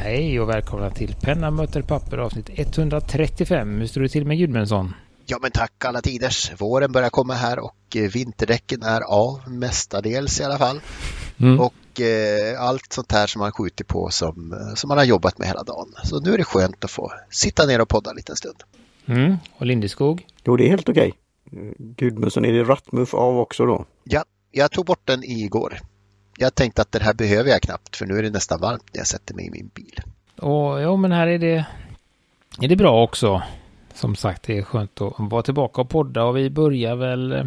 hej och välkomna till Penna möter papper avsnitt 135. Hur står det till med Gudmundsson? Ja men tack alla tiders. Våren börjar komma här och eh, vinterdäcken är av mestadels i alla fall. Mm. Och eh, allt sånt här som man skjuter på som, eh, som man har jobbat med hela dagen. Så nu är det skönt att få sitta ner och podda en liten stund. Mm. Och Lindeskog? Jo det är helt okej. Gudmundsson, är det rattmuff av också då? Ja, jag tog bort den igår. Jag tänkte att det här behöver jag knappt för nu är det nästan varmt när jag sätter mig i min bil. Och jo, men här är det, är det bra också. Som sagt, det är skönt att vara tillbaka och podda och vi börjar väl eh,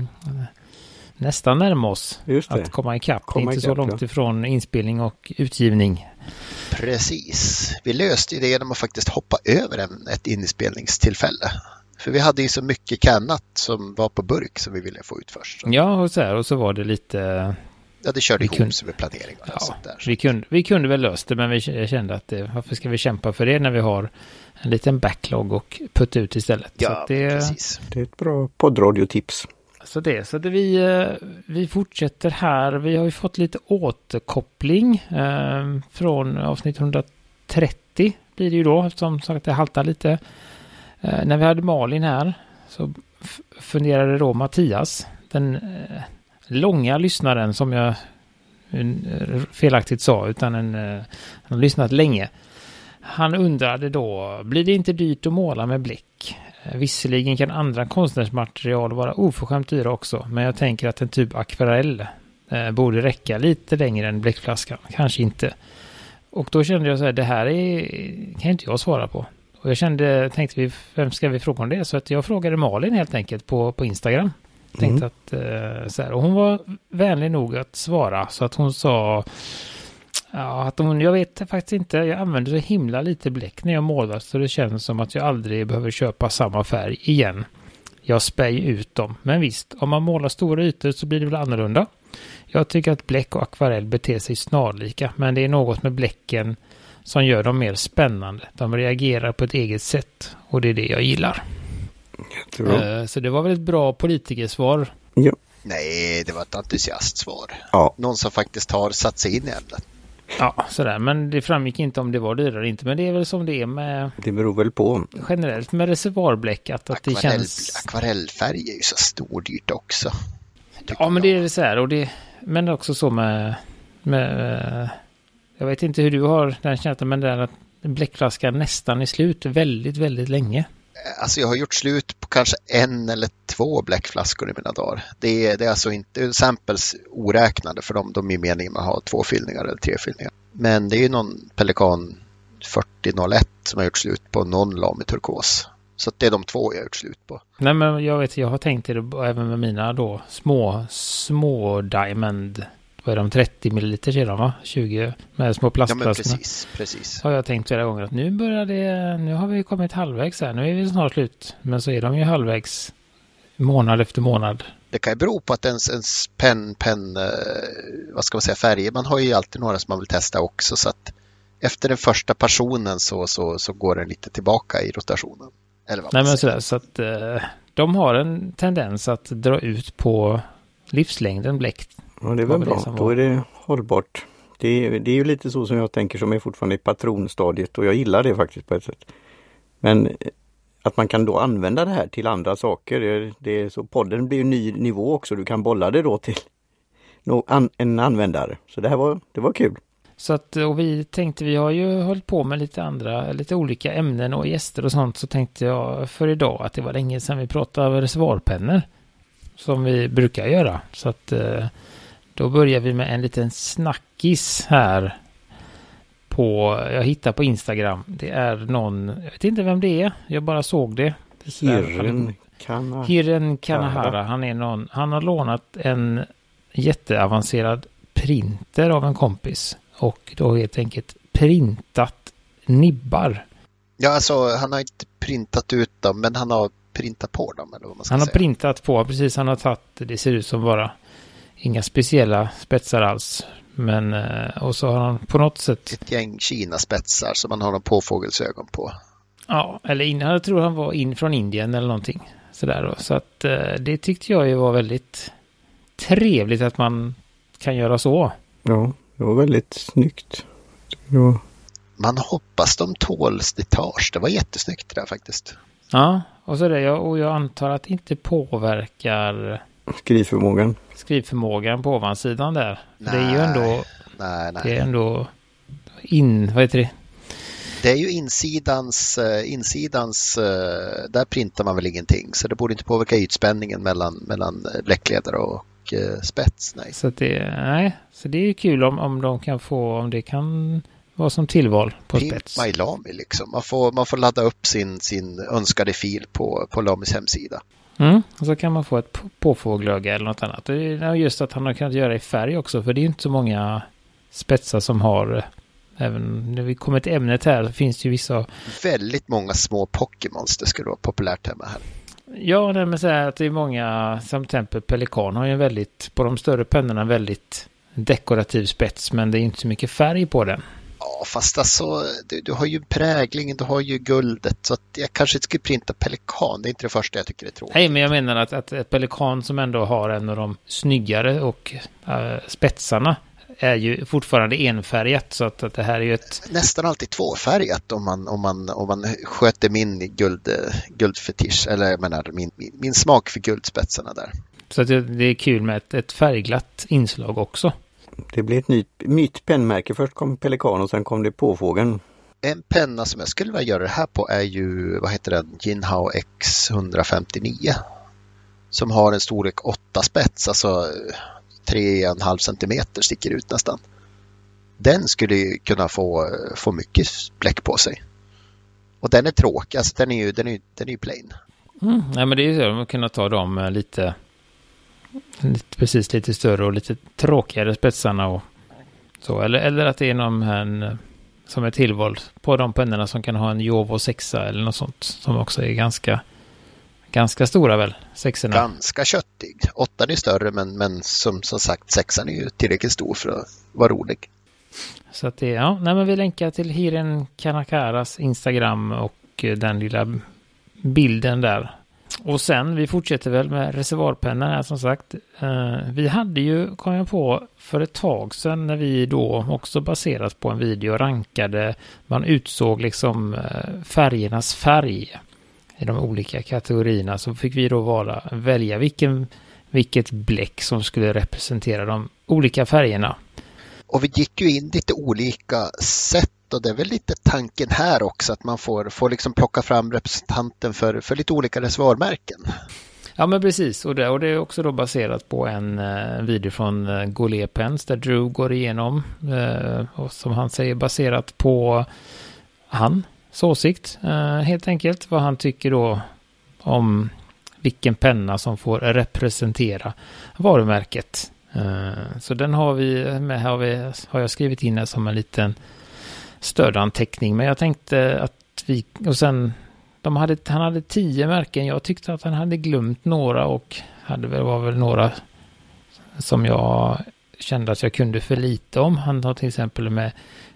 nästan närma oss att komma ikapp. Komma inte ikapp, så långt ja. ifrån inspelning och utgivning. Precis. Vi löste det genom att faktiskt hoppa över en, ett inspelningstillfälle. För vi hade ju så mycket kannat som var på burk som vi ville få ut först. Ja, och så, här, och så var det lite Ja, det körde ihop kunde, sig med planering och ja, sånt där. Vi kunde, vi kunde väl löst det, men vi kände att det, varför ska vi kämpa för det när vi har en liten backlog och putta ut istället. Ja, det, precis. Det är ett bra poddradiotips. Så det, så det vi, eh, vi fortsätter här. Vi har ju fått lite återkoppling eh, från avsnitt 130 blir det ju då, som sagt det haltar lite. Eh, när vi hade Malin här så funderade då Mattias, den eh, långa lyssnaren som jag eh, felaktigt sa, utan en, eh, han har lyssnat länge. Han undrade då, blir det inte dyrt att måla med bläck? Eh, visserligen kan andra konstnärsmaterial vara oförskämt dyra också, men jag tänker att en typ akvarell eh, borde räcka lite längre än bläckflaskan. Kanske inte. Och då kände jag så här, det här är, kan inte jag svara på. Och jag kände, tänkte vi, vem ska vi fråga om det? Så att jag frågade Malin helt enkelt på, på Instagram. Mm. Tänkte mm. att, eh, så här, och hon var vänlig nog att svara så att hon sa Ja, att hon, jag vet faktiskt inte. Jag använder så himla lite bläck när jag målar så det känns som att jag aldrig behöver köpa samma färg igen. Jag spär ut dem. Men visst, om man målar stora ytor så blir det väl annorlunda. Jag tycker att bläck och akvarell beter sig snarlika, men det är något med bläcken som gör dem mer spännande. De reagerar på ett eget sätt och det är det jag gillar. Uh, så det var väl ett bra politikersvar. Ja. Nej, det var ett entusiastsvar. Ja. Någon som faktiskt har satt sig in i ämnet. Ja, sådär. Men det framgick inte om det var dyrare eller inte. Men det är väl som det är med... Det beror väl på. Generellt med reservoarbläck. Att, att det känns... Akvarellfärg är ju så stordyrt också. Ja, men det är så här. Och det... Men också så med... med jag vet inte hur du har den känslan, men det är att bläckflaskan nästan är slut väldigt, väldigt länge. Alltså jag har gjort slut på kanske en eller två bläckflaskor i mina dagar. Det är, det är alltså inte samples oräknade för de, de är meningen att ha två fyllningar eller tre fyllningar. Men det är ju någon Pelikan 4001 som har gjort slut på någon Lamy turkos. Så det är de två jag har gjort slut på. Nej men jag vet, jag har tänkt det även med mina då små, små Diamond vad är de, 30 milliliter sedan va? 20 med små plastflaskorna. Ja men precis, precis. Har jag tänkt flera gånger att nu börjar det, nu har vi kommit halvvägs här, nu är vi snart slut. Men så är de ju halvvägs månad efter månad. Det kan ju bero på att ens, ens penn, penn, eh, vad ska man säga, färger, man har ju alltid några som man vill testa också så att efter den första personen så, så, så går den lite tillbaka i rotationen. Eller vad Nej men sådär, så att eh, de har en tendens att dra ut på livslängden bläck Ja, det är väl bra. Då är det hållbart. Det är, det är ju lite så som jag tänker som är fortfarande i patronstadiet och jag gillar det faktiskt på ett sätt. Men eh, att man kan då använda det här till andra saker. Det är så podden blir en ny nivå också. Du kan bolla det då till en användare. Så det här var, det var kul. Så att, och vi tänkte, vi har ju hållit på med lite andra, lite olika ämnen och gäster och sånt. Så tänkte jag för idag att det var länge sedan vi pratade reservoarpennor. Som vi brukar göra. Så att eh, då börjar vi med en liten snackis här. På, jag hittar på Instagram. Det är någon, jag vet inte vem det är. Jag bara såg det. Hiren Kanahara. Hiren Kanahara. Han är någon, han har lånat en jätteavancerad printer av en kompis. Och då helt enkelt printat nibbar. Ja, alltså han har inte printat ut dem, men han har printat på dem. Eller vad man ska han har säga. printat på, precis. Han har tagit, det ser ut som bara inga speciella spetsar alls. Men, eh, och så har han på något sätt... Ett gäng Kina-spetsar som man har någon påfågelsögon på. Ja, eller in, jag tror han var in från Indien eller någonting. Sådär då. Så att eh, det tyckte jag ju var väldigt trevligt att man kan göra så. Ja, det var väldigt snyggt. Var... man hoppas de tål slitage. Det var jättesnyggt det där faktiskt. Ja, och så det, och jag antar att det inte påverkar skrivförmågan. Skrivförmågan på ovansidan där. Nej, det är ju ändå... Nej, nej. Det är ändå in... Vad heter det? Det är ju insidans, eh, insidans, eh, där printar man väl ingenting så det borde inte påverka ytspänningen mellan, mellan bläckledare och spets. Nej. Så det, nej, så det är ju kul om, om de kan få, om det kan vara som tillval på Pimp spets. My Lami liksom. Man får, man får ladda upp sin, sin önskade fil på, på Lamis hemsida. Mm, och så kan man få ett påfågelöga eller något annat. Det är just att han har kunnat göra i färg också, för det är inte så många spetsar som har Även när vi kommer till ämnet här finns det ju vissa... Väldigt många små Pokémons, det skulle vara populärt hemma här. Ja, det med säga att det är många, som till exempel Pelikan har ju en väldigt, på de större pennorna, väldigt dekorativ spets, men det är inte så mycket färg på den. Ja, fast alltså du, du har ju präglingen, du har ju guldet, så att jag kanske inte skulle printa Pelikan, det är inte det första jag tycker är tråkigt. Nej, men jag menar att, att ett Pelikan som ändå har en av de snyggare och äh, spetsarna är ju fortfarande enfärgat så att, att det här är ju ett... Nästan alltid tvåfärgat om man, om man, om man sköter min guld, guldfetisch, eller jag menar min, min, min smak för guldspetsarna där. Så att det, det är kul med ett, ett färgglatt inslag också. Det blir ett nytt, nytt pennmärke. Först kom Pelikan och sen kom det Påfågeln. En penna som jag skulle vilja göra det här på är ju, vad heter den, Jinhao X159. Som har en storlek 8 spets, alltså 3,5 centimeter sticker ut nästan. Den skulle ju kunna få, få mycket bläck på sig. Och den är tråkig, alltså den är ju, den är, den är ju plain. Mm, nej men det är ju så, man kunna ta dem lite, lite, precis lite större och lite tråkigare spetsarna och så. Eller, eller att det är någon en, som är tillval på de pennorna som kan ha en Jovo 6 eller något sånt som också är ganska Ganska stora väl, sexorna? Ganska köttig. Åttan är större men, men som, som sagt sexan är ju tillräckligt stor för att vara rolig. Så att det, ja, nej men vi länkar till Hiren Kanakaras Instagram och eh, den lilla bilden där. Och sen, vi fortsätter väl med reservoarpennan här som sagt. Eh, vi hade ju, kom jag på, för ett tag sedan när vi då också baserat på en video rankade, man utsåg liksom eh, färgernas färg i de olika kategorierna så fick vi då vara, välja vilken, vilket bläck som skulle representera de olika färgerna. Och vi gick ju in lite olika sätt och det är väl lite tanken här också att man får, får liksom plocka fram representanten för, för lite olika reservoarmärken. Ja men precis och det, och det är också då baserat på en eh, en video från eh, Goulet Pens där Drew går igenom eh, och som han säger baserat på hans åsikt eh, helt enkelt. Vad han tycker då om vilken penna som får representera varumärket. Eh, så den har vi med, har, vi, har jag skrivit in här som en liten stödanteckning. Men jag tänkte att vi, och sen, de hade, han hade tio märken. Jag tyckte att han hade glömt några och hade väl, var väl några som jag kände att jag kunde för lite om. Han har till exempel med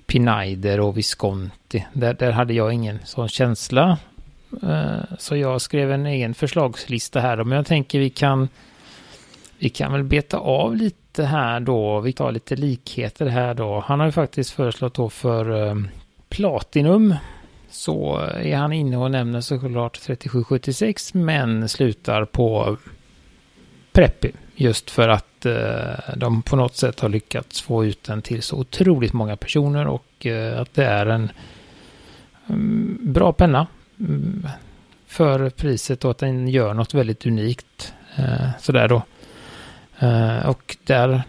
Pinaider och Visconti. Där, där hade jag ingen sån känsla. Eh, så jag skrev en egen förslagslista här. Men jag tänker vi kan vi kan väl beta av lite här då. Vi tar lite likheter här då. Han har ju faktiskt föreslagit då för eh, Platinum. Så är han inne och nämner såklart 3776 men slutar på Preppy. Just för att eh, de på något sätt har lyckats få ut den till så otroligt många personer och eh, att det är en mm, bra penna mm, för priset och att den gör något väldigt unikt. Eh, sådär då. Eh, och där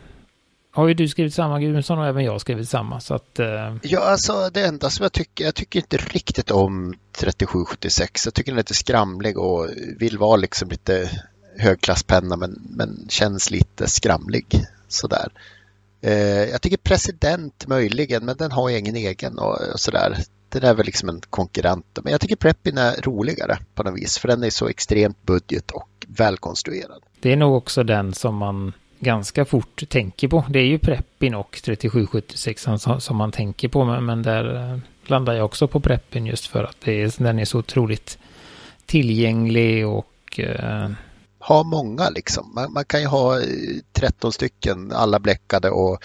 har ju du skrivit samma Gudmundsson och även jag skrivit samma. Så att, uh... Ja, alltså det enda som jag tycker, jag tycker inte riktigt om 3776. Jag tycker den är lite skramlig och vill vara liksom lite högklasspenna men, men känns lite skramlig. Sådär. Uh, jag tycker president möjligen, men den har ju ingen egen och, och sådär. Den är väl liksom en konkurrent. Men jag tycker Preppin är roligare på något vis, för den är så extremt budget och välkonstruerad. Det är nog också den som man ganska fort tänker på. Det är ju Preppin och 3776 som, man tänker på, men, där eh, landar jag också på Preppin just för att det är, den är så otroligt tillgänglig och eh, ha många liksom. Man, man, kan ju ha 13 stycken, alla bläckade och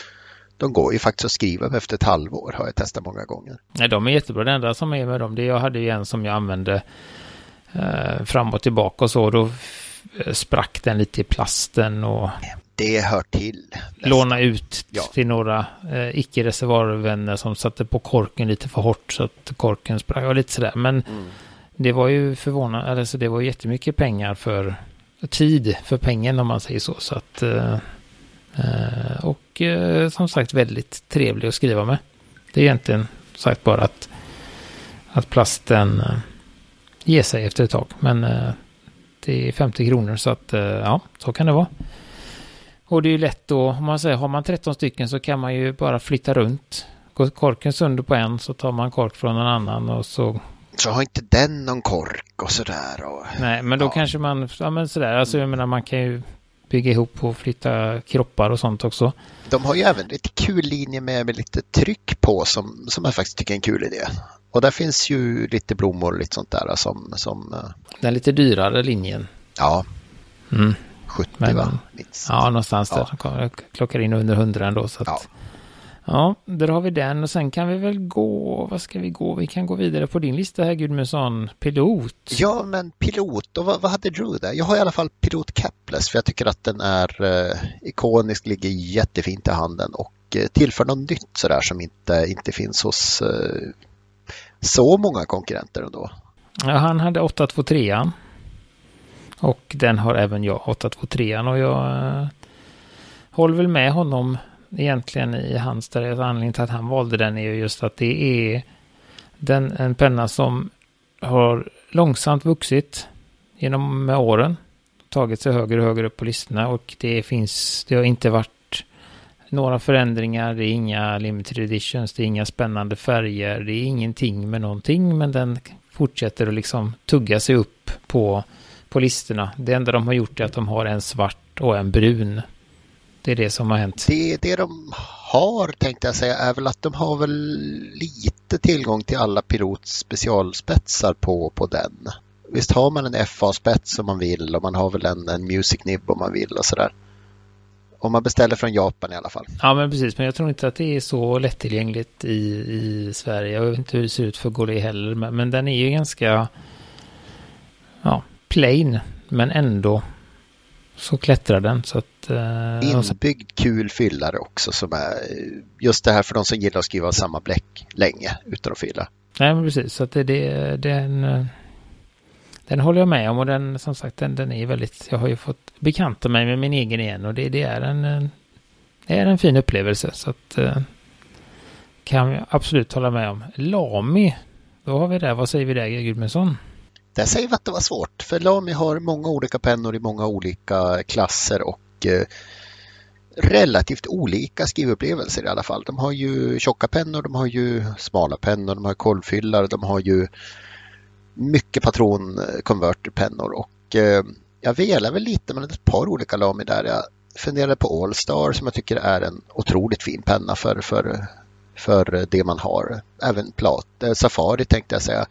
de går ju faktiskt att skriva efter ett halvår har jag testat många gånger. Nej, de är jättebra. Det enda som är med dem, det jag hade ju en som jag använde eh, fram och tillbaka och så. Då sprack den lite i plasten och det hör till. Nästan. Låna ut ja. till några eh, icke-reservoarvänner som satte på korken lite för hårt så att korken sprack och lite sådär. Men mm. det var ju förvånande, alltså det var jättemycket pengar för tid för pengen om man säger så. så att, eh, eh, och eh, som sagt väldigt trevlig att skriva med. Det är egentligen sagt bara att, att plasten eh, ger sig efter ett tag. Men eh, det är 50 kronor så att ja, så kan det vara. Och det är ju lätt då, om man säger har man 13 stycken så kan man ju bara flytta runt. Går korken sönder på en så tar man kork från en annan och så... Så har inte den någon kork och sådär och... Nej, men då ja. kanske man, ja men sådär, alltså jag menar man kan ju bygga ihop och flytta kroppar och sånt också. De har ju även lite kul linje med, med lite tryck på som, som jag faktiskt tycker är en kul idé. Och där finns ju lite blommor och lite sånt där som... som eh, Den lite dyrare linjen. Ja. Mm. 70 Men, va? Minst. Ja, någonstans ja. där. Klockar in under 100 ändå. Så att, ja. ja, där har vi den och sen kan vi väl gå, vad ska vi gå? Vi kan gå vidare på din lista här Gudmundsson, pilot. Ja, men pilot, och vad, vad hade Drew där? Jag har i alla fall pilot capless för jag tycker att den är eh, ikonisk, ligger jättefint i handen och eh, tillför något nytt sådär som inte, inte finns hos eh, så många konkurrenter ändå. Ja, han hade 823 och den har även jag, 823 och jag eh, håller väl med honom egentligen i hans, där anledningen till att han valde den är ju just att det är den, en penna som har långsamt vuxit genom med åren. Tagit sig högre och högre upp på listorna och det finns, det har inte varit några förändringar, det är inga limited editions, det är inga spännande färger, det är ingenting med någonting, men den fortsätter att liksom tugga sig upp på på listorna. Det enda de har gjort är att de har en svart och en brun. Det är det som har hänt. Det, det de har tänkte jag säga är väl att de har väl lite tillgång till alla Pilots specialspetsar på, på den. Visst har man en FA-spets om man vill och man har väl en, en Music Nib om man vill och sådär. Om man beställer från Japan i alla fall. Ja men precis, men jag tror inte att det är så lättillgängligt i, i Sverige. Jag vet inte hur det ser ut för Golé heller, men, men den är ju ganska ja, plain, men ändå så klättrar den. Så att, eh, Inbyggd kul fyllare också som är just det här för de som gillar att skriva samma bläck länge utan att fylla. Nej, men precis. Så att det, det, den, eh, den håller jag med om och den som sagt den, den är väldigt, jag har ju fått bekanta mig med min egen igen och det, det är en, en det är en fin upplevelse. Så att eh, kan jag absolut hålla med om. Lami, då har vi det. Vad säger vi där, Gudmundsson? Där säger vi att det var svårt, för Lami har många olika pennor i många olika klasser och eh, relativt olika skrivupplevelser i alla fall. De har ju tjocka pennor, de har ju smala pennor, de har kolvfyllare, de har ju mycket patron eh, patronkonverterpennor och eh, jag velar väl lite mellan ett par olika Lamy där. Jag funderade på Allstar som jag tycker är en otroligt fin penna för, för, för det man har. Även Plat, eh, Safari tänkte jag säga.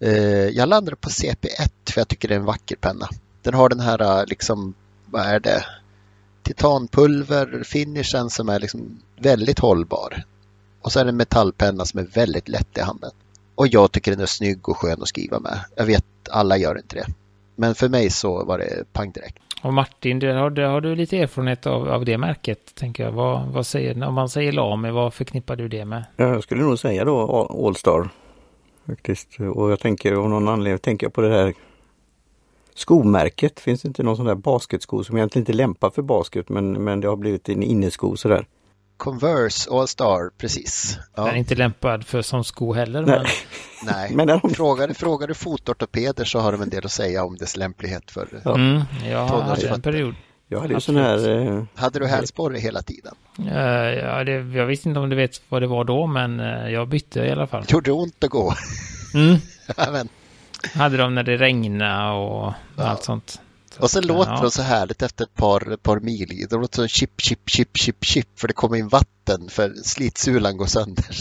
Eh, jag landade på CP1 för jag tycker det är en vacker penna. Den har den här, eh, liksom, vad är det, titanpulver finishen som är liksom väldigt hållbar. Och så är det en metallpenna som är väldigt lätt i handen. Och jag tycker den är snygg och skön att skriva med. Jag vet, alla gör inte det. Men för mig så var det pang direkt. Och Martin, det har, det har du lite erfarenhet av, av det märket, tänker jag. Vad, vad säger, om man säger Lame, vad förknippar du det med? Jag skulle nog säga då Allstar faktiskt. Och jag tänker av någon anledning tänker jag på det här skomärket. Finns det inte någon sån där basketsko som egentligen inte lämpar för basket men, men det har blivit en innesko sådär. Converse All Star, precis. Ja. Den är inte lämpad för som sko heller. Nej, men... Nej. men de... frågar, frågar du fotortopeder så har de en del att säga om dess lämplighet för ja. mm, Jag hade en period. Jag hade ju sån här... Eh... Hade du hälsporre hela tiden? Uh, ja, det, jag visste inte om du vet vad det var då, men uh, jag bytte i alla fall. Gjorde ont att gå? Mm. Hade de när det regnade och ja. allt sånt. Och så låter ja. de så härligt efter ett par, par mil. De låter så chip, chip, chip, chip, chip för det kommer in vatten för slitsulan går sönder.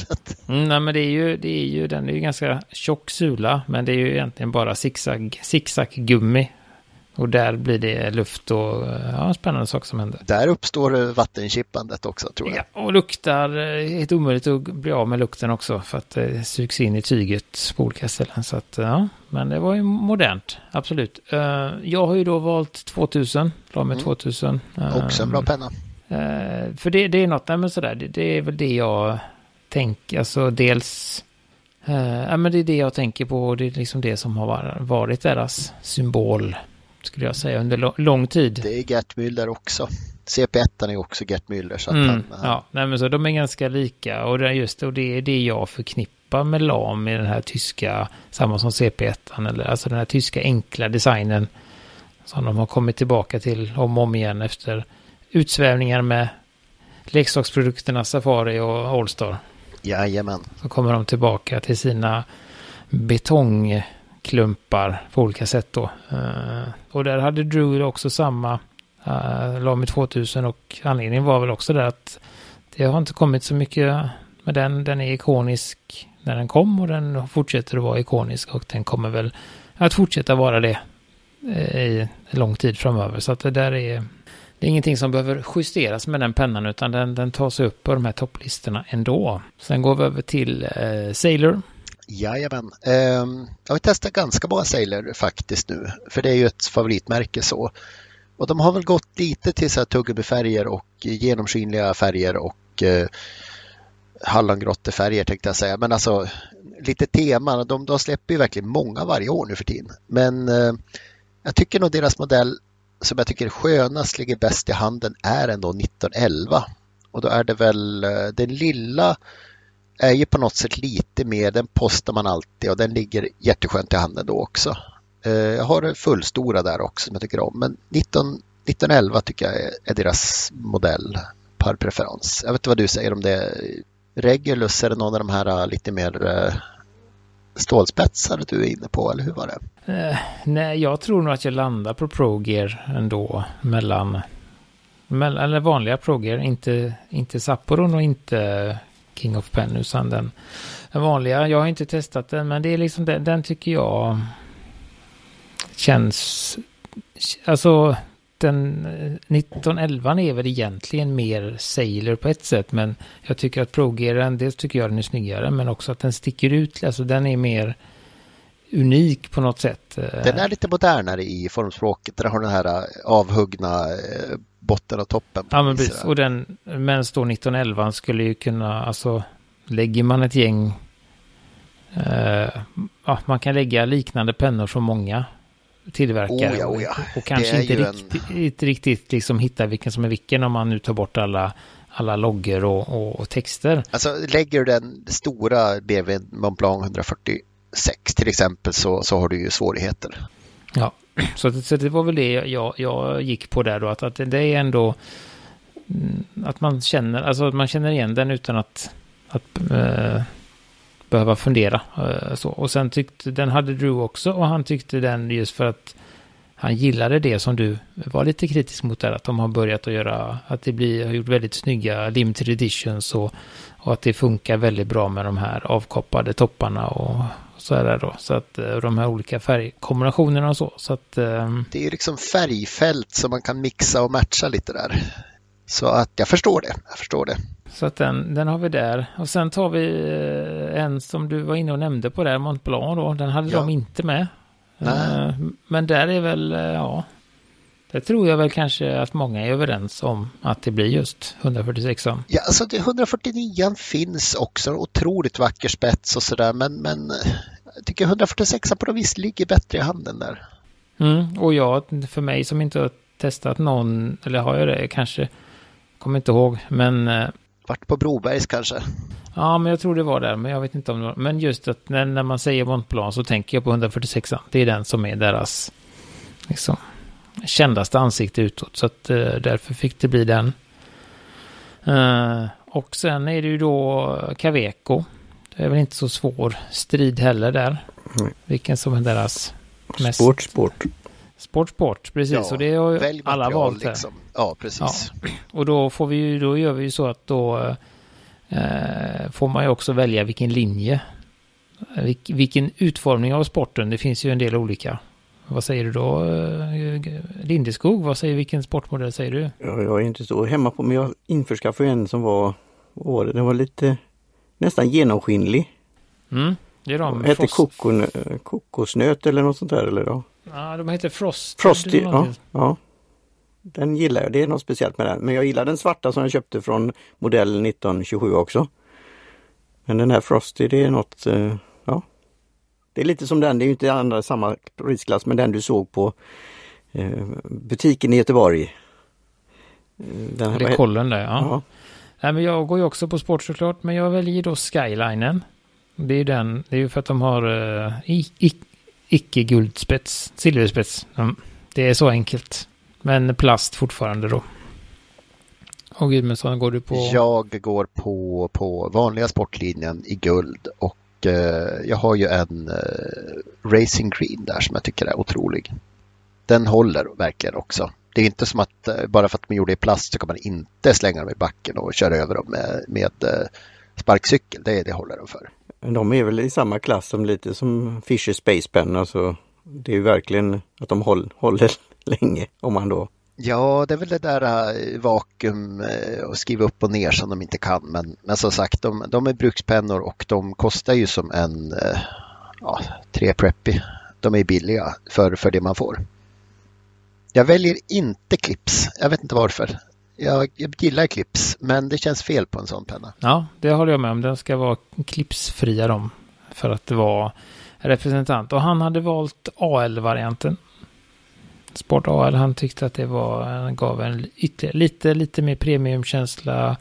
Mm, nej, men det är ju, det är ju, den är ju ganska tjock sula, men det är ju egentligen bara zigzag, zigzag gummi Och där blir det luft och ja, spännande saker som händer. Där uppstår vattenkippandet också tror jag. Ja, och luktar, eh, helt omöjligt att bli av med lukten också för att det sugs in i tyget på olika ställen. Så att, ja, men det var ju modernt, absolut. Eh, jag har ju då valt 2000, la med mm. 2000. Också en bra penna. Eh, för det, det är något, nej men sådär, det, det är väl det jag tänker, alltså dels Ja, men det är det jag tänker på och det är liksom det som har varit deras symbol skulle jag säga, under lång tid. Det är Gert Müller också. CP1 är också Gert Müller. Så mm, han, ja, nej, men så de är ganska lika och det, just, och det är det jag förknippar med LAM i den här tyska, samma som CP1, eller alltså den här tyska enkla designen som de har kommit tillbaka till om och om igen efter utsvävningar med leksaksprodukterna Safari och Allstar. Jajamän. Så kommer de tillbaka till sina betong klumpar på olika sätt då. Och där hade Drew också samma uh, Lami 2000 och anledningen var väl också det att det har inte kommit så mycket med den. Den är ikonisk när den kom och den fortsätter att vara ikonisk och den kommer väl att fortsätta vara det eh, i lång tid framöver. Så att det där är det är ingenting som behöver justeras med den pennan utan den, den tar sig upp på de här topplistorna ändå. Sen går vi över till eh, Sailor Jajamän. Ehm, jag har testat ganska många Sailor faktiskt nu, för det är ju ett favoritmärke så. Och de har väl gått lite till så här tuggummifärger och genomskinliga färger och eh, hallongrottefärger tänkte jag säga. Men alltså lite teman. De, de släpper ju verkligen många varje år nu för tiden. Men eh, jag tycker nog deras modell som jag tycker är skönast, ligger bäst i handen är ändå 1911. Och då är det väl eh, den lilla är ju på något sätt lite mer, den postar man alltid och den ligger jätteskönt i handen då också. Eh, jag har fullstora där också som jag tycker om men 19, 1911 tycker jag är, deras modell per preferens. Jag vet inte vad du säger om det. Regulus, är det någon av de här eh, lite mer eh, stålspetsar du är inne på eller hur var det? Eh, nej, jag tror nog att jag landar på Progear ändå mellan, mellan eller vanliga Progear, inte, inte Sapporon och inte King of Pen utan den, den vanliga. Jag har inte testat den men det är liksom den, den tycker jag känns, alltså den eh, 1911 är väl egentligen mer Sailor på ett sätt men jag tycker att Progearen, dels tycker jag den är snyggare men också att den sticker ut, alltså den är mer unik på något sätt. Eh. Den är lite modernare i formspråket. Den har den här eh, avhuggna botten och toppen. Ja, men precis. Och den, men då 1911 skulle ju kunna, alltså lägger man ett gäng, eh, ja, man kan lägga liknande pennor från många tillverkare. Oh ja, oh ja. Och, och kanske inte riktigt, en... inte riktigt liksom hitta vilken som är vilken om man nu tar bort alla alla loggor och, och, och, texter. Alltså lägger du den stora BMW Montblanc 146 till exempel så, så har du ju svårigheter. Ja, så, så det var väl det jag, jag gick på där då, att, att det är ändå mm, att man känner, alltså att man känner igen den utan att, att äh, behöva fundera. Äh, så. Och sen tyckte, den hade Drew också och han tyckte den just för att han gillade det som du var lite kritisk mot där, att de har börjat att göra, att det blir, har gjort väldigt snygga limited editions och, och att det funkar väldigt bra med de här avkoppade topparna och så är det då. Så att eh, de här olika färgkombinationerna och så. så att, um... Det är liksom färgfält som man kan mixa och matcha lite där. Så att jag förstår det. Jag förstår det. Så att den, den har vi där. Och sen tar vi eh, en som du var inne och nämnde på där, Mont Blanc då. Den hade ja. de inte med. Nej. Men där är väl, ja, det tror jag väl kanske att många är överens om att det blir just 146 Ja, alltså det 149 finns också, otroligt vacker spets och sådär, men, men jag tycker 146 på något vis ligger bättre i handen där. Mm, och jag, för mig som inte har testat någon, eller har jag det kanske, kommer inte ihåg, men... Eh, Vart på Brobergs kanske? Ja, men jag tror det var där, men jag vet inte om det var. Men just att när, när man säger Montblanc så tänker jag på 146 Det är den som är deras, liksom, kändaste ansikte utåt. Så att uh, därför fick det bli den. Uh, och sen är det ju då Caveco. Det är väl inte så svår strid heller där. Mm. Vilken som är deras mest... Sport, sport. Sport, sport, precis. Ja, och det har ju alla valt här. Liksom. Ja, precis. Ja. Och då får vi ju, då gör vi ju så att då eh, får man ju också välja vilken linje. Vil, vilken utformning av sporten. Det finns ju en del olika Vad säger du då? Eh, Lindeskog, vad säger, vilken sportmodell säger du? Ja, jag är inte så hemma på, men jag införskaffade en som var, var Den var lite nästan genomskinlig. Mm, det är de. Hette kokon, kokosnöt eller något sånt där eller då? Ja, de heter Frost. Frosty, ja, ja. Den gillar jag, det är något speciellt med den. Men jag gillar den svarta som jag köpte från modell 1927 också. Men den här Frosty det är något, eh, ja. Det är lite som den, det är ju inte andra samma prisklass, men den du såg på eh, butiken i Göteborg. Eh, den här, det är kollen där, ja. ja. Nej, men jag går ju också på sport såklart, men jag väljer då Skylinen. Det är ju den, det är ju för att de har uh, icke-guldspets, silverspets. Mm. Det är så enkelt. Men plast fortfarande då. Och Gudmundsson, går du på? Jag går på, på vanliga sportlinjen i guld och Eh, jag har ju en eh, Racing Green där som jag tycker är otrolig. Den håller verkligen också. Det är inte som att eh, bara för att man gjorde i plast så kan man inte slänga dem i backen och köra över dem med, med sparkcykel. Det, det håller de för. De är väl i samma klass som lite som Fisher Space Pen. Alltså, det är ju verkligen att de håller, håller länge om man då Ja, det är väl det där eh, vakuum eh, och skriva upp och ner som de inte kan. Men, men som sagt, de, de är brukspennor och de kostar ju som en eh, ja, tre preppy. De är billiga för, för det man får. Jag väljer inte clips. Jag vet inte varför. Jag, jag gillar clips, men det känns fel på en sån penna. Ja, det håller jag med om. Den ska vara clipsfria de för att det var representant. Och han hade valt AL-varianten. Sport AL, han tyckte att det var, gav en ytterligare, lite, lite mer premiumkänsla.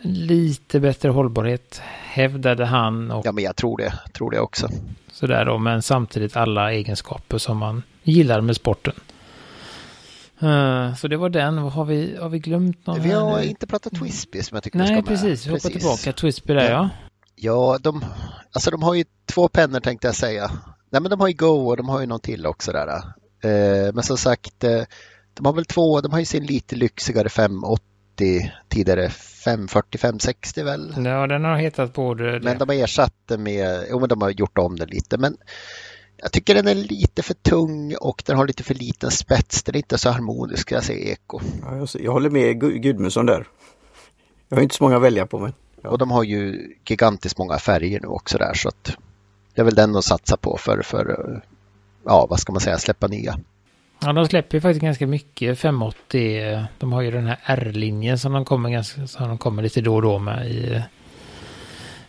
Lite bättre hållbarhet hävdade han. Och ja, men jag tror det. Tror det också. Sådär då, men samtidigt alla egenskaper som man gillar med sporten. Uh, så det var den. Har vi, har vi glömt någon? Vi har inte pratat Twisby som jag tycker Nej, vi ska med. precis. Vi hoppar tillbaka. Twisby där, ja. Ja, de, alltså de har ju två pennor tänkte jag säga. Nej, men de har ju Go och de har ju någon till också där. Eh, men som sagt, eh, de har väl två, de har ju sin lite lyxigare 580 tidigare 540, 560 väl? Ja, den har hetat både det. Men de har ersatt det med, jo men de har gjort om den lite. Men jag tycker den är lite för tung och den har lite för liten spets. Den är inte så harmonisk, jag säger eko. Ja, jag, jag håller med Gudmundsson där. Jag har inte så många att välja på men. Ja. Och de har ju gigantiskt många färger nu också där så att det är väl den att satsa på för, för ja, vad ska man säga, släppa nya. Ja, de släpper ju faktiskt ganska mycket 580. De har ju den här R-linjen som de kommer ganska, som de kommer lite då och då med i.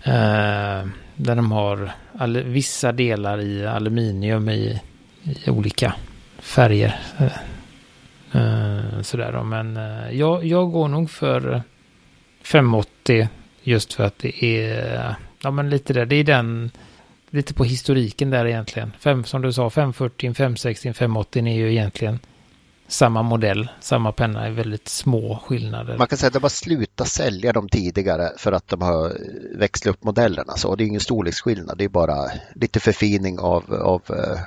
Eh, där de har all, vissa delar i aluminium i, i olika färger. Eh, eh, sådär då, men eh, jag, jag går nog för 580 just för att det är, ja men lite där, det är den lite på historiken där egentligen. Fem, som du sa, 540, 560, 580 är ju egentligen samma modell, samma penna i väldigt små skillnader. Man kan säga att de har slutat sälja dem tidigare för att de har växlat upp modellerna. Så det är ingen storleksskillnad, det är bara lite förfining av, av eh,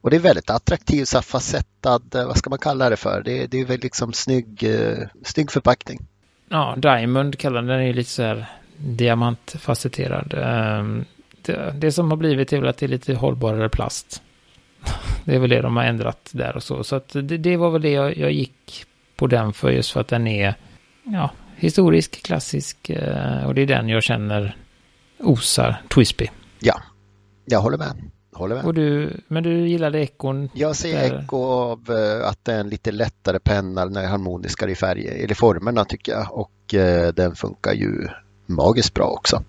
och det är väldigt attraktiv, så facettad, eh, vad ska man kalla det för? Det, det är väl liksom snygg, eh, snygg förpackning. Ja, Diamond kallar den, den är lite så här diamantfacetterad. Ehm, det, som har blivit är väl att det är lite hållbarare plast. Det är väl det de har ändrat där och så. Så att det, det var väl det jag, jag, gick på den för just för att den är ja, historisk, klassisk eh, och det är den jag känner osar Twisby. Ja, jag håller med. Håller med. Och du, men du gillade ekon? Jag ser där. eko av uh, att det är en lite lättare penna, den är harmoniskare i färger, eller formerna tycker jag och uh, den funkar ju magiskt bra också.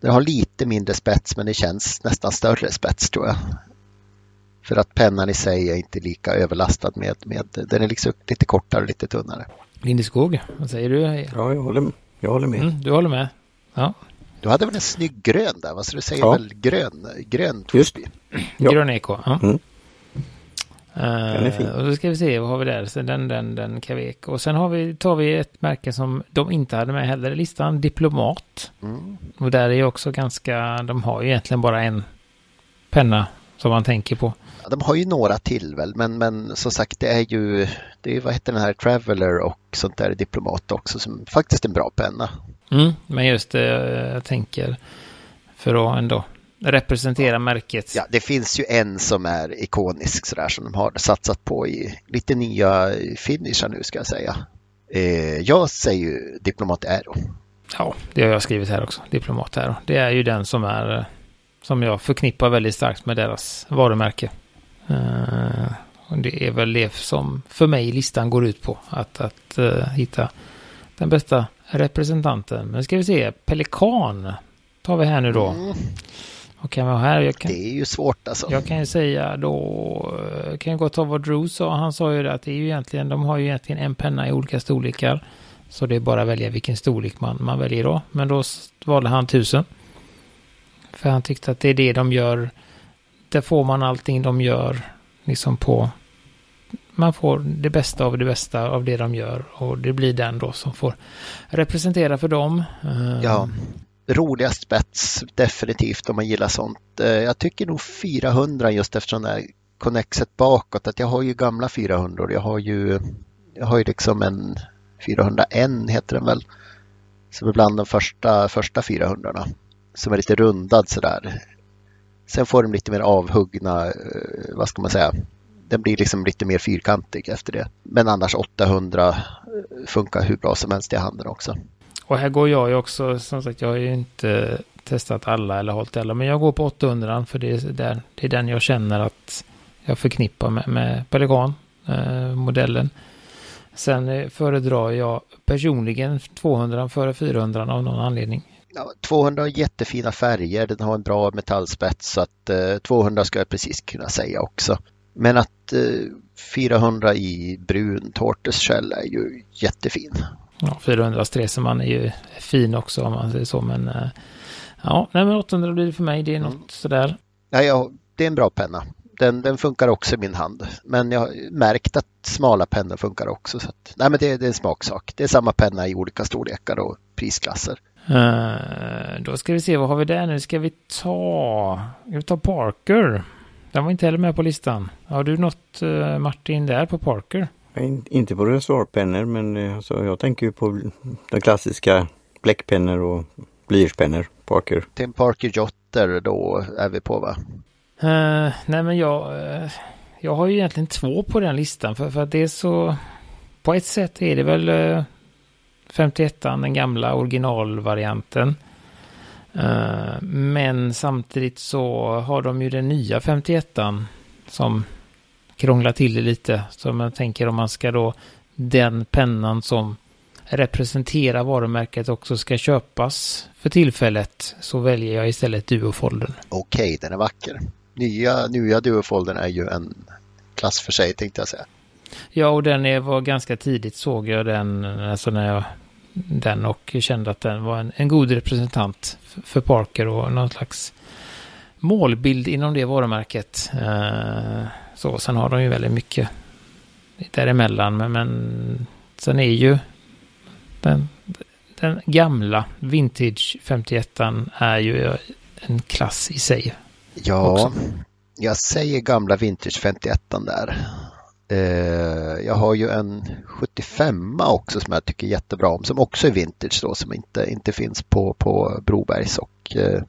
Den har lite mindre spets men det känns nästan större spets tror jag. För att pennan i sig är inte lika överlastad med, med den är liksom lite kortare och lite tunnare. Lindeskog, vad säger du? Ja, jag håller, jag håller med. Mm, du håller med? Ja. Du hade väl en snygg grön där, vad ska du säga ja. väl grön, grön Twisby? Ja. Grön eko, ja. Mm. Den är fin. Uh, och då ska vi se, vad har vi där? Så den, den, den Kavek. Och sen har vi, tar vi ett märke som de inte hade med heller i listan, Diplomat. Mm. Och där är också ganska, de har ju egentligen bara en penna som man tänker på. De har ju några till väl, men, men som sagt det är ju, det är vad heter den här Traveller och sånt där Diplomat också som faktiskt är en bra penna. Mm, men just det, jag tänker för att ändå representera märket. Ja, det finns ju en som är ikonisk sådär som de har satsat på i lite nya finishar nu ska jag säga. Eh, jag säger ju Diplomat Aero. Ja, det har jag skrivit här också. Diplomat Aero. Det är ju den som är som jag förknippar väldigt starkt med deras varumärke. Uh, det är väl det som för mig listan går ut på. Att, att uh, hitta den bästa representanten. Men ska vi se, Pelikan tar vi här nu då. Mm. Och kan vi ha här? Kan, det är ju svårt alltså. Jag kan ju säga då, kan jag gå ta vad Drew sa. Han sa ju det att det är ju egentligen, de har ju egentligen en penna i olika storlekar. Så det är bara att välja vilken storlek man, man väljer då. Men då valde han tusen. För han tyckte att det är det de gör. Där får man allting de gör liksom på man får det bästa av det bästa av det de gör och det blir den då som får representera för dem. Ja, roligast spets definitivt om man gillar sånt. Eh, jag tycker nog 400 just eftersom det är connexet bakåt att jag har ju gamla 400 jag har ju jag har ju liksom en 401 heter den väl som är bland de första, första 400 som är lite rundad sådär. Sen får den lite mer avhuggna, eh, vad ska man säga, den blir liksom lite mer fyrkantig efter det. Men annars 800 eh, funkar hur bra som helst i handen också. Och här går jag ju också, som sagt, jag har ju inte testat alla eller hållit alla, men jag går på 800 för det är, där, det är den jag känner att jag förknippar med, med Pelikan, eh, modellen. Sen eh, föredrar jag personligen 200 före 400 av någon anledning. Ja, 200 har jättefina färger, den har en bra metallspets så att eh, 200 ska jag precis kunna säga också. Men att eh, 400 i brun tortoise är ju jättefin. Ja, 400 Streseman är ju fin också om man säger så, men eh, ja, nej, men 800 blir det för mig. Det är något mm. sådär. Ja, ja, det är en bra penna. Den, den funkar också i min hand. Men jag har märkt att smala pennor funkar också. Så att, nej, men det, det är en smaksak. Det är samma penna i olika storlekar och prisklasser. Uh, då ska vi se, vad har vi där nu? Ska vi ta, ska vi ta Parker? Den var inte heller med på listan. Har du något uh, Martin där på Parker? Inte på reservoarpennor men eh, alltså, jag tänker ju på de klassiska bläckpennor och blyertspennor, Parker. Tim Parker Jotter då är vi på va? Uh, nej men jag, uh, jag har ju egentligen två på den listan för, för att det är så... På ett sätt är det väl uh, 51 den gamla originalvarianten. Uh, men samtidigt så har de ju den nya 51 som krånglar till det lite. Så man tänker om man ska då den pennan som representerar varumärket också ska köpas för tillfället så väljer jag istället Duofoldern. Okej, okay, den är vacker. Nya, nya Duofoldern är ju en klass för sig tänkte jag säga. Ja, och den är, var ganska tidigt såg jag den, alltså när jag den och kände att den var en, en god representant för Parker och någon slags målbild inom det varumärket. Uh, så, sen har de ju väldigt mycket däremellan, men, men sen är ju den, den gamla Vintage 51 är ju en klass i sig. Ja, också. jag säger gamla Vintage 51 där. Eh, jag har ju en 75 också som jag tycker jättebra om, som också är vintage då, som inte, inte finns på, på Brobergs och eh,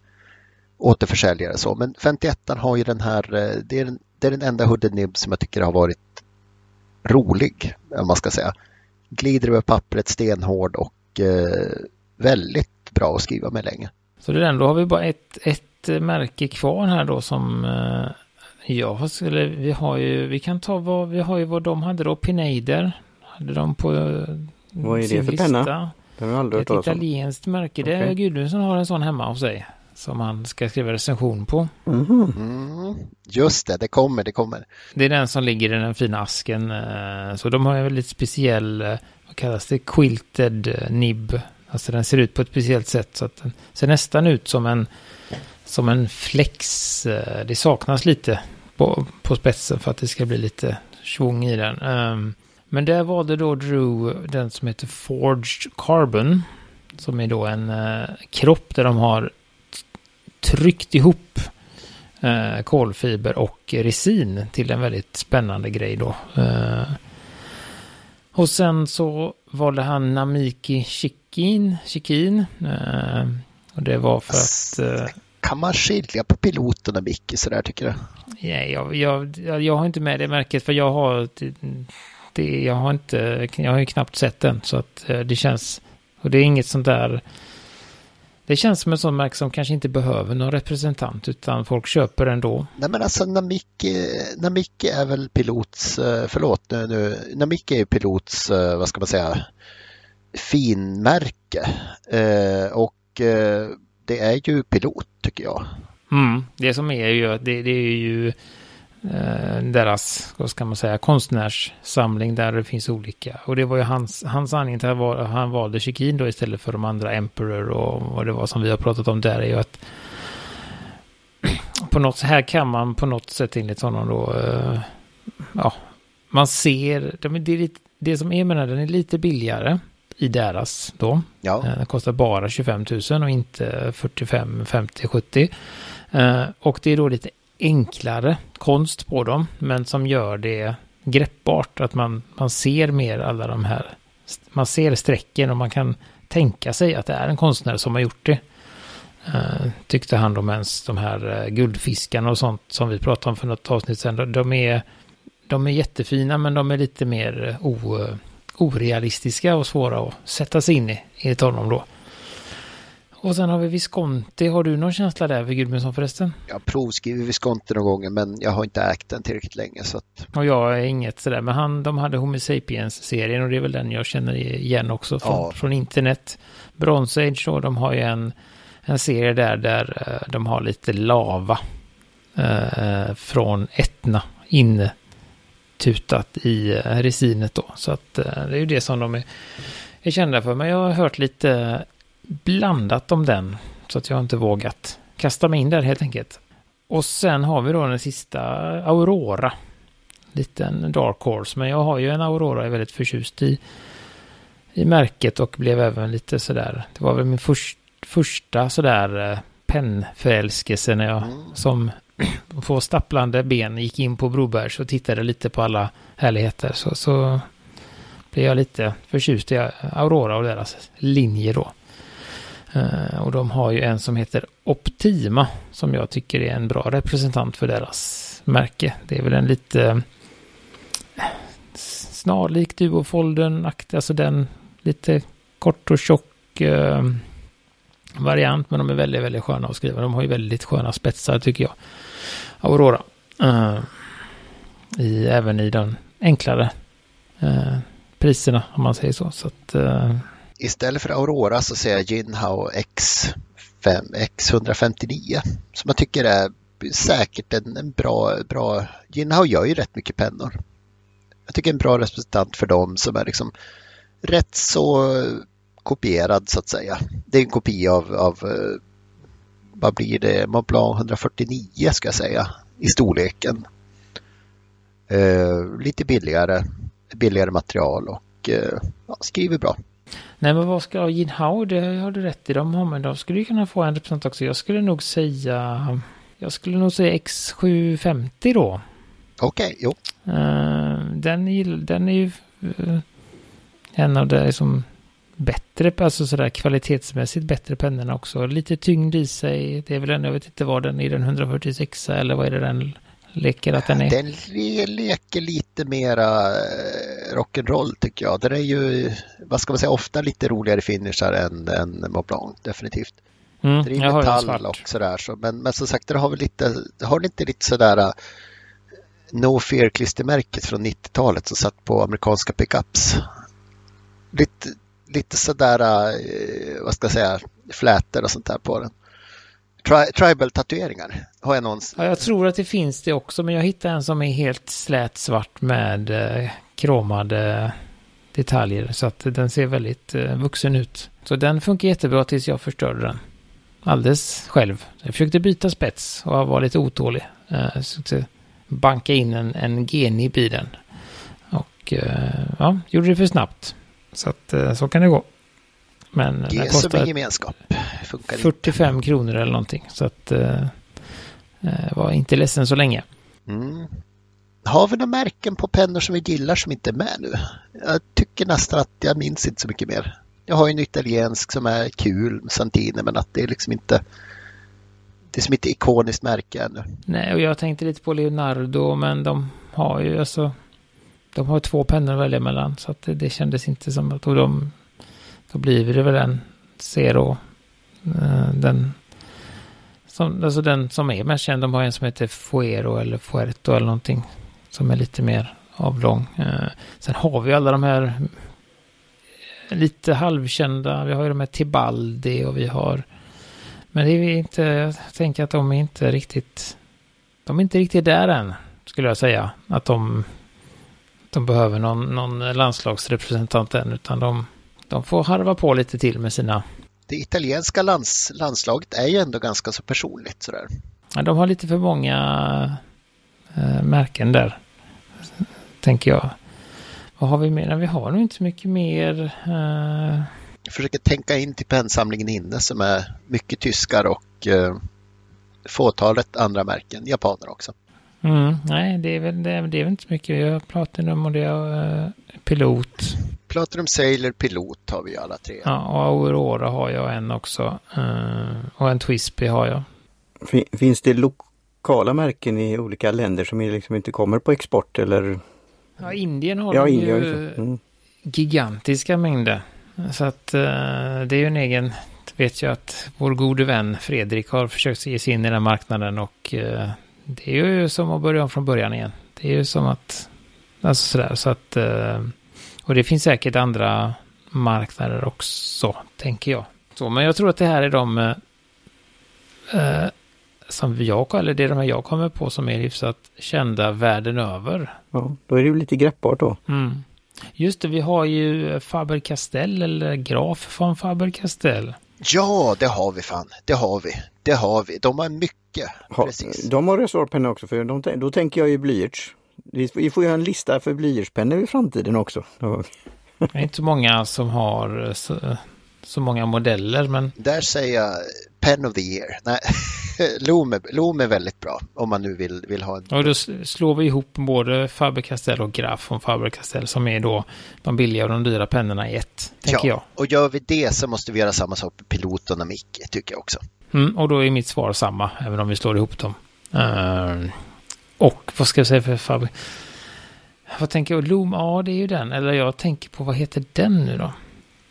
återförsäljare så. Men 51 har ju den här, eh, det är den det är den enda Hooded Nib som jag tycker har varit rolig, om man ska säga. Glider över pappret stenhård och eh, väldigt bra att skriva med länge. Så det är den, då har vi bara ett, ett märke kvar här då som eh, jag skulle, vi har ju, vi kan ta vad, vi har ju vad de hade då, Pineider. Hade de på Vad är det för lista. penna? Den har aldrig ett italienskt märke. Det är Gudrun som har en sån hemma hos sig som han ska skriva recension på. Mm. Mm. Just det, det kommer, det kommer. Det är den som ligger i den fina asken. Eh, så de har en väldigt speciell, eh, vad kallas det, quilted eh, nib. Alltså den ser ut på ett speciellt sätt så att den ser nästan ut som en, som en flex. Det saknas lite på, på spetsen för att det ska bli lite svung i den. Ehm, men där var det då Drew, den som heter Forged Carbon. Som är då en kropp där de har tryckt ihop eh, kolfiber och resin till en väldigt spännande grej då. Eh, och sen så valde han Namiki Chikin. Chikin eh, och det var för att... Eh, kan man skilja på piloten och Micke sådär tycker du? Nej, jag, jag, jag har inte med det märket för jag har det, jag har inte, jag har ju knappt sett den så att eh, det känns, och det är inget sånt där, det känns som ett sånt märke som kanske inte behöver någon representant utan folk köper ändå. Nej men alltså Namiki, Namiki är väl pilots, eh, förlåt nu, nu Namiki är ju pilots, eh, vad ska man säga, finmärke. och det är ju pilot tycker jag. Mm, det som är ju, det, det är ju eh, deras, vad ska man säga, konstnärssamling där det finns olika. Och det var ju hans, hans anledning till att han valde Chikin då istället för de andra Emperor och vad det var som vi har pratat om där är ju att på något, här kan man på något sätt enligt honom då, eh, ja, man ser, det, det, det som är med den, den är lite billigare i deras då. Ja. Eh, den kostar bara 25 000 och inte 45, 50, 70. Och det är då lite enklare konst på dem, men som gör det greppbart. Att man, man ser mer alla de här, man ser strecken och man kan tänka sig att det är en konstnär som har gjort det. Uh, tyckte han om ens de här uh, guldfiskarna och sånt som vi pratade om för något avsnitt sedan. De är, de är jättefina men de är lite mer eh, o, orealistiska och svåra att sätta sig in i, enligt honom då. Och sen har vi Visconti. Har du någon känsla där för Gudmundsson förresten? Jag har provskrivit Visconti några gånger men jag har inte ägt den tillräckligt länge. Så att... Och jag är inget sådär. Men han, de hade Homo Sapiens-serien och det är väl den jag känner igen också från, ja. från internet. Bronze Age och de har ju en, en serie där, där uh, de har lite lava uh, från Etna intutat i uh, resinet då. Så att det är ju det som de är, är kända för. Men jag har hört lite blandat om den. Så att jag inte vågat kasta mig in där helt enkelt. Och sen har vi då den sista Aurora. Liten Dark Horse. Men jag har ju en Aurora jag är väldigt förtjust i. I märket och blev även lite sådär. Det var väl min först, första sådär eh, pennförälskelse när jag mm. som på stapplande ben gick in på Brobergs och tittade lite på alla härligheter. Så, så blev jag lite förtjust i Aurora och deras linje då. Eh, och de har ju en som heter Optima som jag tycker är en bra representant för deras märke. Det är väl en lite uh, snarlik Duofolden, alltså den lite kort och tjock eh, variant. Men de är väldigt, väldigt sköna att skriva. De har ju väldigt sköna spetsar tycker jag. Aurora. I, även i de enklare priserna om man säger så. Så att istället för Aurora så ser jag Jinhao X5, X159 som jag tycker är säkert en, en bra, bra... Jinhao gör ju rätt mycket pennor. Jag tycker en bra representant för dem som är liksom rätt så kopierad så att säga. Det är en kopia av, av eh, vad blir det, Montblanc 149 ska jag säga i storleken. Uh, lite billigare, billigare material och uh, ja, skriver bra. Nej, men vad ska Jin Hao, det har du rätt i. De har, men de skulle ju kunna få en representant också. Jag skulle nog säga, jag skulle nog säga X750 då. Okej, okay, jo. Uh, den, är, den är ju uh, en av de liksom bättre, alltså sådär kvalitetsmässigt bättre pennorna också. Lite tyngd i sig. Det är väl en, jag vet inte vad den är, den 146 eller vad är det den leker att den är? Den leker lite mera eh, rock'n'roll tycker jag. Den är ju, vad ska man säga, ofta lite roligare finishar än, än Mont Blanc, definitivt. Mm, det är metall och sådär. Så, men, men som sagt, det har väl lite, har inte lite sådär uh, No Fear klistermärket från 90-talet som satt på amerikanska pickups. Lite, lite sådär, uh, vad ska jag säga, flätor och sånt där på den. Tri Tribal-tatueringar har jag någonsin. Ja, jag tror att det finns det också, men jag hittade en som är helt slät svart med eh, kromade detaljer. Så att den ser väldigt eh, vuxen ut. Så den funkar jättebra tills jag förstörde den. Alldeles själv. Jag försökte byta spets och var lite otålig. Eh, så eh, banka in en, en genib i den. Och eh, ja, gjorde det för snabbt. Så att eh, så kan det gå. Men det den kostar gemenskap. Funkar 45 inte. kronor eller någonting. Så att eh, eh, var inte ledsen så länge. Mm. Har vi några märken på pennor som vi gillar som inte är med nu? Jag tycker nästan att jag minns inte så mycket mer. Jag har ju en italiensk som är kul, Santini, men att det är liksom inte det är som ett ikoniskt märke ännu. Nej, och jag tänkte lite på Leonardo, men de har ju alltså... De har två pennor att välja mellan, så att det, det kändes inte som att... Och de, då blir det väl en Zero. Eh, den som, alltså den som är mest känd, de har en som heter Fuero eller Fuerto eller någonting. Som är lite mer avlång. Eh, sen har vi alla de här lite halvkända. Vi har ju de här Tibaldi och vi har... Men det är inte, jag tänker att de är inte riktigt... De är inte riktigt där än, skulle jag säga. Att de, de behöver någon, någon landslagsrepresentant än, utan de, de får harva på lite till med sina det italienska lands, landslaget är ju ändå ganska så personligt sådär. Ja, de har lite för många äh, märken där, tänker jag. Vad har vi mer? Vi har nog inte så mycket mer. Äh... Jag försöker tänka in till pennsamlingen inne som är mycket tyskar och äh, fåtalet andra märken, japaner också. Mm, nej, det är, väl, det, är, det är väl inte så mycket. Vi har Platinum och det är uh, Pilot. Platinum Sailor Pilot har vi alla tre. Ja, och Aurora har jag en också. Uh, och en Twispy har jag. Finns det lokala märken i olika länder som liksom inte kommer på export eller? Ja, Indien har ja, Indien, ju mm. gigantiska mängder. Så att uh, det är ju en egen, vet jag att vår gode vän Fredrik har försökt ge sig in i den marknaden och uh, det är ju som att börja om från början igen. Det är ju som att, alltså sådär, så att, och det finns säkert andra marknader också, tänker jag. Så, men jag tror att det här är de eh, som jag, eller det är de här jag kommer på som är hyfsat kända världen över. Ja, då är det ju lite greppbart då. Mm. Just det, vi har ju Faber-Castell eller Graf från Faber-Castell. Ja, det har vi fan. Det har vi. Det har vi. De har mycket. Ha, Precis. De har reservoarpennor också, för de, då tänker jag ju blyerts. Vi får göra en lista för blyertspennor i framtiden också. Det är inte så många som har så, så, många modeller, men... Där säger jag Pen of the year. Nej, Loom, är, Loom är väldigt bra om man nu vill, vill ha en... Och då slår vi ihop både Faber-Castell och Graf från Faber-Castell som är då de billiga och de dyra pennorna i ett, tänker ja, jag. och gör vi det så måste vi göra samma sak med Pilot och Namiki, tycker jag också. Mm, och då är mitt svar samma, även om vi slår ihop dem. Uh, och vad ska jag säga för Faber? Vad tänker jag? Loom, ja det är ju den. Eller jag tänker på, vad heter den nu då?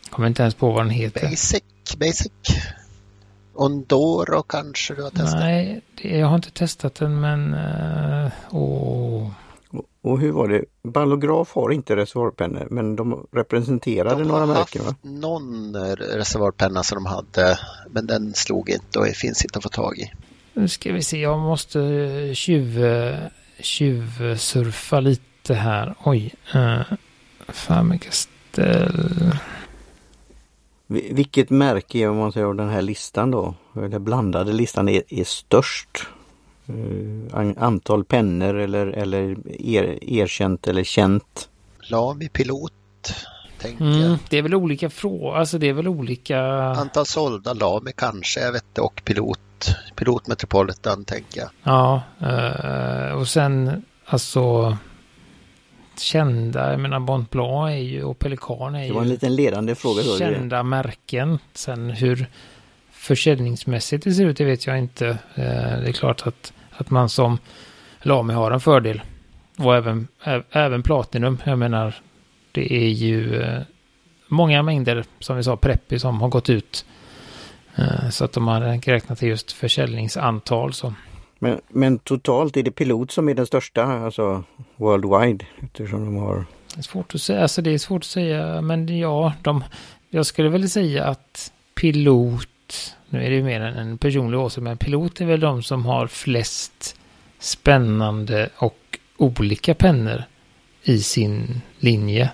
Kommer inte ens på vad den heter. Basic, basic. Ondoro kanske du har testat? Nej, det, jag har inte testat den men... Uh, åh. Och hur var det? Ballograf har inte reservoarpennor men de representerade de några märken va? någon reservoarpenna som de hade men den slog inte och finns inte att få tag i. Nu ska vi se, jag måste tjuv, tjuvsurfa lite här. Oj. Uh. Vilket märke om man säger av den här listan då? Den blandade listan är, är störst? Uh, antal pennor eller, eller er, erkänt eller känt? Lami Pilot tänker mm, Det är väl olika frågor, alltså det är väl olika... Antal sålda Lami kanske, jag vet inte, och Pilot pilot, Metropolitan tänker jag. Ja, eh, och sen alltså kända, jag menar Bont Blanc är ju och Pelikan är ju. Det var en liten ledande fråga då. Kända märken. Sen hur försäljningsmässigt det ser ut, det vet jag inte. Eh, det är klart att, att man som Lami har en fördel. Och även, även Platinum, jag menar, det är ju eh, många mängder, som vi sa, Preppi som har gått ut Eh, så att de har räknat till just försäljningsantal. Så. Men, men totalt är det Pilot som är den största, alltså worldwide? Eftersom de har... Det är svårt att säga, alltså det är svårt att säga, men ja, de, jag skulle väl säga att Pilot, nu är det mer en personlig åsikt, men Pilot är väl de som har flest spännande och olika pennor i sin linje.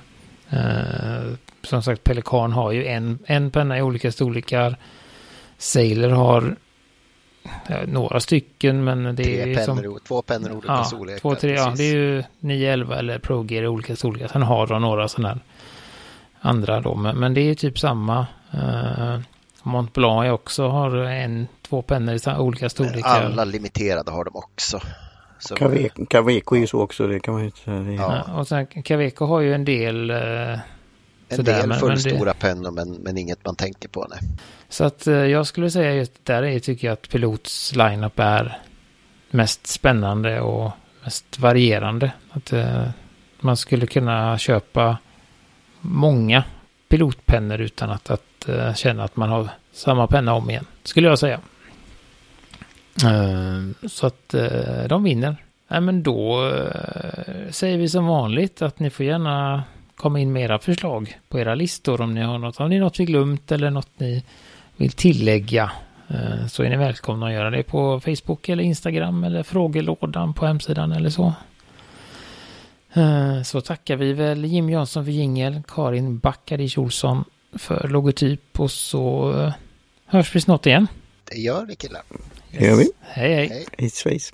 Eh, som sagt, Pelikan har ju en, en penna i olika storlekar. Sailor har ja, några stycken men det tre är som... Pennor, två pennor olika ja, storlekar. Två, tre, ja, det är ju 911 eller Pro Gear i olika storlekar. Sen har de några sådana här andra då. Men, men det är typ samma. Uh, Mont Blanc också har en, två pennor i olika storlekar. Alla limiterade har de också. Så... Caveco är ju så också, det kan man ju inte säga. Ja. ja. och sen Caveco har ju en del uh, En del fullstora pennor men, men inget man tänker på. Nej. Så att jag skulle säga just där är, tycker jag att Pilots lineup är mest spännande och mest varierande. Att man skulle kunna köpa många pilotpennor utan att, att uh, känna att man har samma penna om igen. Skulle jag säga. Uh, så att uh, de vinner. Nej, men då säger vi som vanligt att ni får gärna komma in med era förslag på era listor om ni har något. Om ni något vi glömt eller något ni vill tillägga så är ni välkomna att göra det på Facebook eller Instagram eller frågelådan på hemsidan eller så. Eh, så tackar vi väl Jim Jansson för jingel, Karin Backadic Olsson för logotyp och så eh, hörs vi snart igen. Det gör vi killar. Det gör vi. Hej hej. Hej svejs.